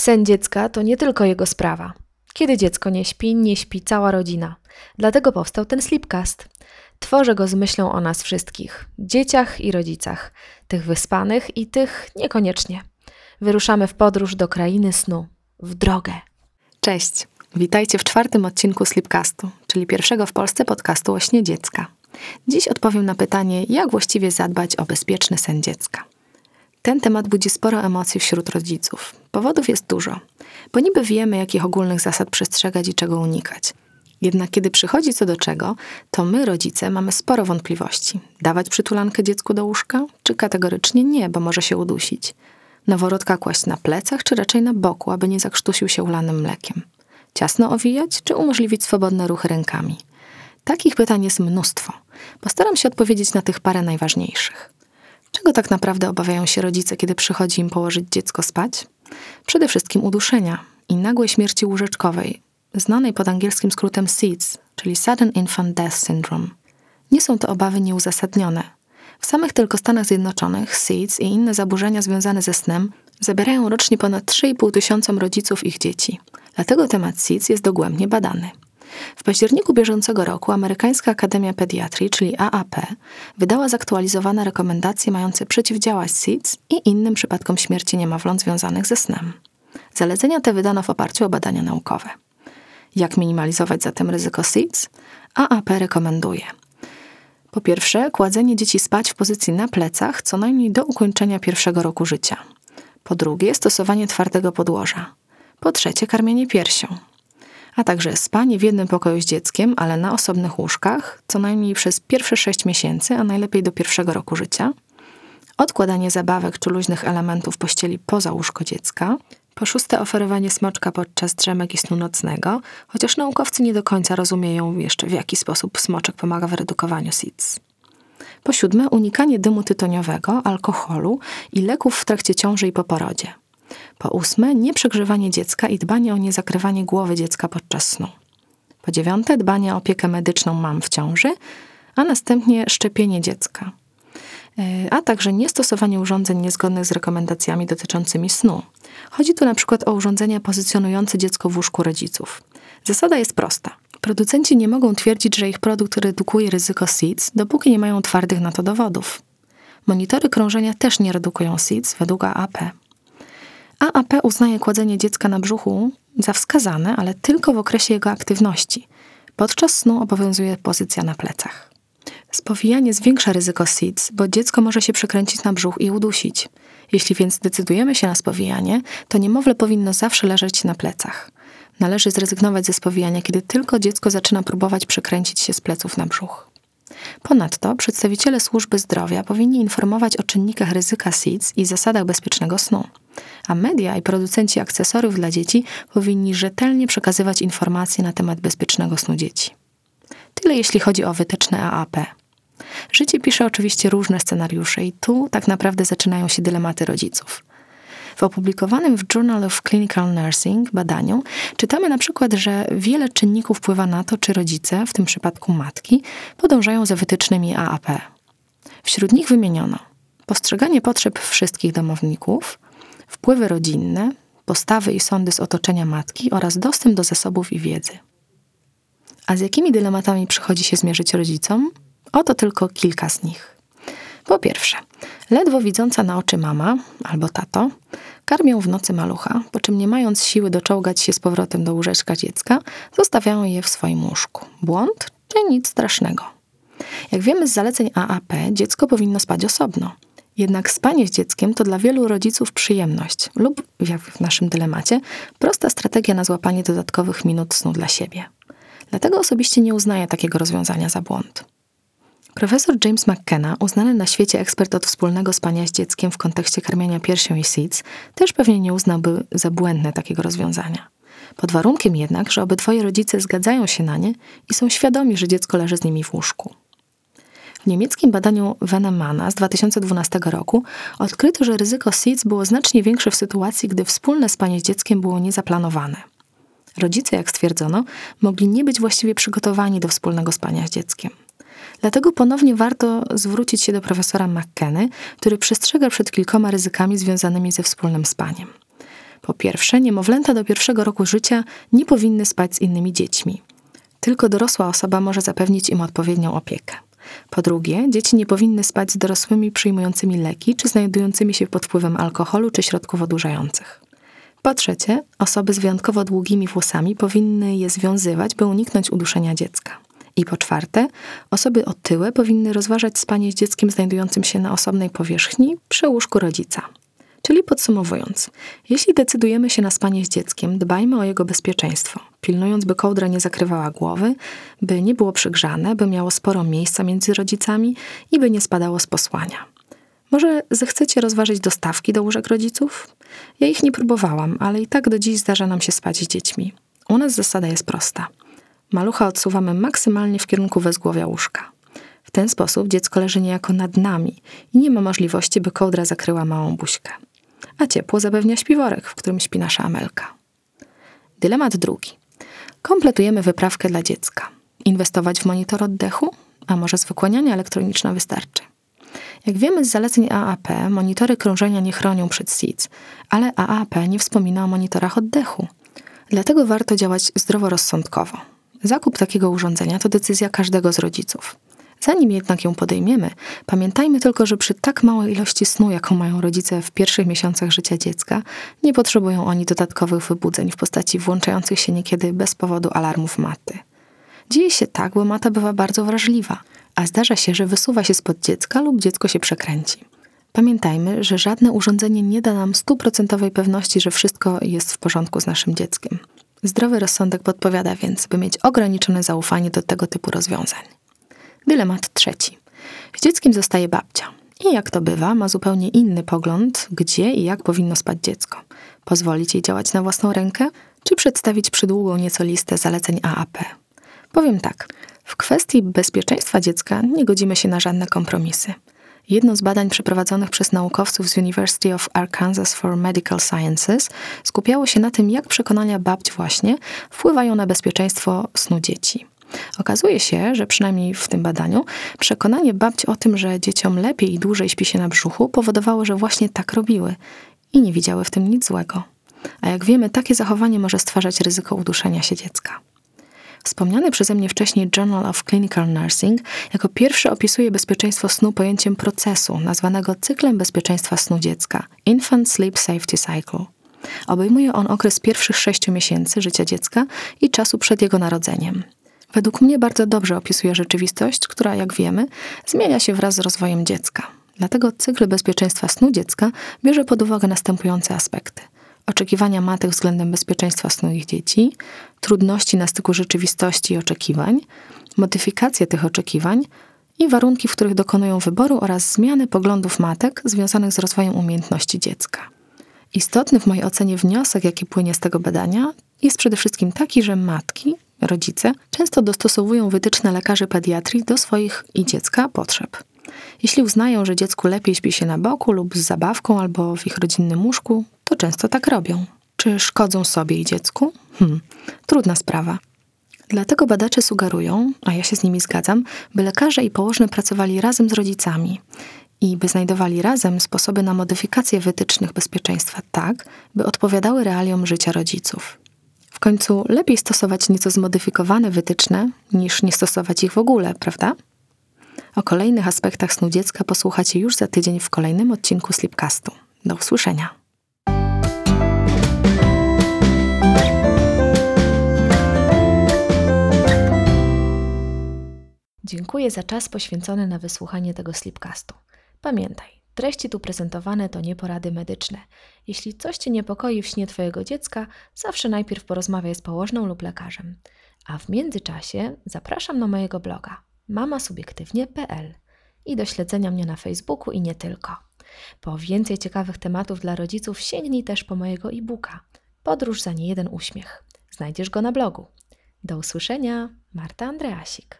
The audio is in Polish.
Sen dziecka to nie tylko jego sprawa. Kiedy dziecko nie śpi, nie śpi cała rodzina. Dlatego powstał ten Sleepcast. Tworzę go z myślą o nas wszystkich dzieciach i rodzicach, tych wyspanych i tych niekoniecznie. Wyruszamy w podróż do krainy snu, w drogę. Cześć, witajcie w czwartym odcinku Sleepcastu, czyli pierwszego w Polsce podcastu o śnie dziecka. Dziś odpowiem na pytanie, jak właściwie zadbać o bezpieczny sen dziecka. Ten temat budzi sporo emocji wśród rodziców. Powodów jest dużo, bo niby wiemy, jakich ogólnych zasad przestrzegać i czego unikać. Jednak kiedy przychodzi co do czego, to my, rodzice, mamy sporo wątpliwości. Dawać przytulankę dziecku do łóżka? Czy kategorycznie nie, bo może się udusić? Noworodka kłaść na plecach, czy raczej na boku, aby nie zakrztusił się ulanym mlekiem? Ciasno owijać, czy umożliwić swobodne ruchy rękami? Takich pytań jest mnóstwo. Postaram się odpowiedzieć na tych parę najważniejszych. Czego tak naprawdę obawiają się rodzice, kiedy przychodzi im położyć dziecko spać? Przede wszystkim uduszenia i nagłej śmierci łóżeczkowej, znanej pod angielskim skrótem SIDS, czyli Sudden Infant Death Syndrome. Nie są to obawy nieuzasadnione. W samych tylko Stanach Zjednoczonych SIDS i inne zaburzenia związane ze snem zabierają rocznie ponad 3,5 tysiącom rodziców ich dzieci. Dlatego temat SIDS jest dogłębnie badany. W październiku bieżącego roku Amerykańska Akademia Pediatrii, czyli AAP, wydała zaktualizowane rekomendacje mające przeciwdziałać SIDS i innym przypadkom śmierci niemowląt związanych ze snem. Zalecenia te wydano w oparciu o badania naukowe. Jak minimalizować zatem ryzyko SIDS? AAP rekomenduje po pierwsze, kładzenie dzieci spać w pozycji na plecach co najmniej do ukończenia pierwszego roku życia. Po drugie, stosowanie twardego podłoża. Po trzecie, karmienie piersią a także spanie w jednym pokoju z dzieckiem, ale na osobnych łóżkach, co najmniej przez pierwsze 6 miesięcy, a najlepiej do pierwszego roku życia, odkładanie zabawek czy luźnych elementów pościeli poza łóżko dziecka, po szóste oferowanie smoczka podczas drzemek i snu nocnego, chociaż naukowcy nie do końca rozumieją jeszcze w jaki sposób smoczek pomaga w redukowaniu SIDS. Po siódme unikanie dymu tytoniowego, alkoholu i leków w trakcie ciąży i po porodzie. Po ósme, nieprzegrzewanie dziecka i dbanie o niezakrywanie głowy dziecka podczas snu. Po dziewiąte, dbanie o opiekę medyczną mam w ciąży, a następnie szczepienie dziecka. E, a także niestosowanie urządzeń niezgodnych z rekomendacjami dotyczącymi snu. Chodzi tu na przykład o urządzenia pozycjonujące dziecko w łóżku rodziców. Zasada jest prosta. Producenci nie mogą twierdzić, że ich produkt redukuje ryzyko SIDS, dopóki nie mają twardych na to dowodów. Monitory krążenia też nie redukują SIDS według AAP. AAP uznaje kładzenie dziecka na brzuchu za wskazane, ale tylko w okresie jego aktywności. Podczas snu obowiązuje pozycja na plecach. Spowijanie zwiększa ryzyko SIDS, bo dziecko może się przekręcić na brzuch i udusić. Jeśli więc decydujemy się na spowijanie, to niemowlę powinno zawsze leżeć na plecach. Należy zrezygnować ze spowijania, kiedy tylko dziecko zaczyna próbować przekręcić się z pleców na brzuch. Ponadto przedstawiciele służby zdrowia powinni informować o czynnikach ryzyka SIDS i zasadach bezpiecznego snu, a media i producenci akcesoriów dla dzieci powinni rzetelnie przekazywać informacje na temat bezpiecznego snu dzieci. Tyle jeśli chodzi o wytyczne AAP. Życie pisze oczywiście różne scenariusze i tu tak naprawdę zaczynają się dylematy rodziców. W opublikowanym w Journal of Clinical Nursing badaniu czytamy na przykład, że wiele czynników wpływa na to, czy rodzice, w tym przypadku matki, podążają za wytycznymi AAP. Wśród nich wymieniono postrzeganie potrzeb wszystkich domowników, wpływy rodzinne, postawy i sądy z otoczenia matki oraz dostęp do zasobów i wiedzy. A z jakimi dylematami przychodzi się zmierzyć rodzicom? Oto tylko kilka z nich. Po pierwsze, ledwo widząca na oczy mama albo tato karmią w nocy malucha, po czym nie mając siły doczołgać się z powrotem do łóżeczka dziecka, zostawiają je w swoim łóżku. Błąd czy nic strasznego? Jak wiemy z zaleceń AAP, dziecko powinno spać osobno. Jednak spanie z dzieckiem to dla wielu rodziców przyjemność lub, jak w naszym dylemacie, prosta strategia na złapanie dodatkowych minut snu dla siebie. Dlatego osobiście nie uznaję takiego rozwiązania za błąd. Profesor James McKenna, uznany na świecie ekspert od wspólnego spania z dzieckiem w kontekście karmienia piersią i SIDS, też pewnie nie uznałby za błędne takiego rozwiązania. Pod warunkiem jednak, że obydwoje rodzice zgadzają się na nie i są świadomi, że dziecko leży z nimi w łóżku. W niemieckim badaniu Venemana z 2012 roku odkryto, że ryzyko SIDS było znacznie większe w sytuacji, gdy wspólne spanie z dzieckiem było niezaplanowane. Rodzice, jak stwierdzono, mogli nie być właściwie przygotowani do wspólnego spania z dzieckiem. Dlatego ponownie warto zwrócić się do profesora McKenny, który przestrzega przed kilkoma ryzykami związanymi ze wspólnym spaniem. Po pierwsze, niemowlęta do pierwszego roku życia nie powinny spać z innymi dziećmi. Tylko dorosła osoba może zapewnić im odpowiednią opiekę. Po drugie, dzieci nie powinny spać z dorosłymi przyjmującymi leki czy znajdującymi się pod wpływem alkoholu czy środków odurzających. Po trzecie, osoby z wyjątkowo długimi włosami powinny je związywać, by uniknąć uduszenia dziecka. I po czwarte, osoby otyłe powinny rozważać spanie z dzieckiem znajdującym się na osobnej powierzchni przy łóżku rodzica. Czyli podsumowując, jeśli decydujemy się na spanie z dzieckiem, dbajmy o jego bezpieczeństwo, pilnując, by kołdra nie zakrywała głowy, by nie było przygrzane, by miało sporo miejsca między rodzicami i by nie spadało z posłania. Może zechcecie rozważyć dostawki do łóżek rodziców? Ja ich nie próbowałam, ale i tak do dziś zdarza nam się spać z dziećmi. U nas zasada jest prosta. Malucha odsuwamy maksymalnie w kierunku wezgłowia łóżka. W ten sposób dziecko leży niejako nad nami i nie ma możliwości, by kołdra zakryła małą buźkę. A ciepło zapewnia śpiworek, w którym śpi nasza Amelka. Dylemat drugi. Kompletujemy wyprawkę dla dziecka. Inwestować w monitor oddechu? A może zwykłanianie elektroniczne wystarczy? Jak wiemy z zaleceń AAP, monitory krążenia nie chronią przed SIDS, ale AAP nie wspomina o monitorach oddechu. Dlatego warto działać zdroworozsądkowo. Zakup takiego urządzenia to decyzja każdego z rodziców. Zanim jednak ją podejmiemy, pamiętajmy tylko, że przy tak małej ilości snu, jaką mają rodzice w pierwszych miesiącach życia dziecka, nie potrzebują oni dodatkowych wybudzeń w postaci włączających się niekiedy bez powodu alarmów maty. Dzieje się tak, bo mata bywa bardzo wrażliwa, a zdarza się, że wysuwa się spod dziecka lub dziecko się przekręci. Pamiętajmy, że żadne urządzenie nie da nam stuprocentowej pewności, że wszystko jest w porządku z naszym dzieckiem. Zdrowy rozsądek podpowiada więc, by mieć ograniczone zaufanie do tego typu rozwiązań. Dylemat trzeci. Z dzieckiem zostaje babcia. I jak to bywa, ma zupełnie inny pogląd, gdzie i jak powinno spać dziecko. Pozwolić jej działać na własną rękę, czy przedstawić przydługą nieco listę zaleceń AAP? Powiem tak. W kwestii bezpieczeństwa dziecka nie godzimy się na żadne kompromisy. Jedno z badań przeprowadzonych przez naukowców z University of Arkansas for Medical Sciences skupiało się na tym, jak przekonania babć właśnie wpływają na bezpieczeństwo snu dzieci. Okazuje się, że przynajmniej w tym badaniu przekonanie babci o tym, że dzieciom lepiej i dłużej śpi się na brzuchu, powodowało, że właśnie tak robiły i nie widziały w tym nic złego. A jak wiemy, takie zachowanie może stwarzać ryzyko uduszenia się dziecka. Wspomniany przeze mnie wcześniej Journal of Clinical Nursing jako pierwszy opisuje bezpieczeństwo snu pojęciem procesu, nazwanego cyklem bezpieczeństwa snu dziecka Infant Sleep Safety Cycle. Obejmuje on okres pierwszych sześciu miesięcy życia dziecka i czasu przed jego narodzeniem. Według mnie bardzo dobrze opisuje rzeczywistość, która, jak wiemy, zmienia się wraz z rozwojem dziecka. Dlatego cykl bezpieczeństwa snu dziecka bierze pod uwagę następujące aspekty – oczekiwania matek względem bezpieczeństwa snu ich dzieci, trudności na styku rzeczywistości i oczekiwań, modyfikacje tych oczekiwań i warunki, w których dokonują wyboru oraz zmiany poglądów matek związanych z rozwojem umiejętności dziecka. Istotny w mojej ocenie wniosek, jaki płynie z tego badania, jest przede wszystkim taki, że matki, rodzice często dostosowują wytyczne lekarzy pediatrii do swoich i dziecka potrzeb. Jeśli uznają, że dziecku lepiej śpi się na boku lub z zabawką albo w ich rodzinnym łóżku, to często tak robią. Czy szkodzą sobie i dziecku? Hmm, trudna sprawa. Dlatego badacze sugerują, a ja się z nimi zgadzam, by lekarze i położne pracowali razem z rodzicami i by znajdowali razem sposoby na modyfikację wytycznych bezpieczeństwa tak, by odpowiadały realiom życia rodziców. W końcu lepiej stosować nieco zmodyfikowane wytyczne, niż nie stosować ich w ogóle, prawda? O kolejnych aspektach snu dziecka posłuchacie już za tydzień w kolejnym odcinku Sleepcastu. Do usłyszenia. Dziękuję za czas poświęcony na wysłuchanie tego slipcastu. Pamiętaj, treści tu prezentowane to nie porady medyczne. Jeśli coś Cię niepokoi w śnie Twojego dziecka, zawsze najpierw porozmawiaj z położną lub lekarzem. A w międzyczasie zapraszam na mojego bloga mamasubiektywnie.pl i do śledzenia mnie na Facebooku i nie tylko. Po więcej ciekawych tematów dla rodziców sięgnij też po mojego e-booka Podróż za niejeden uśmiech. Znajdziesz go na blogu. Do usłyszenia, Marta Andreasik.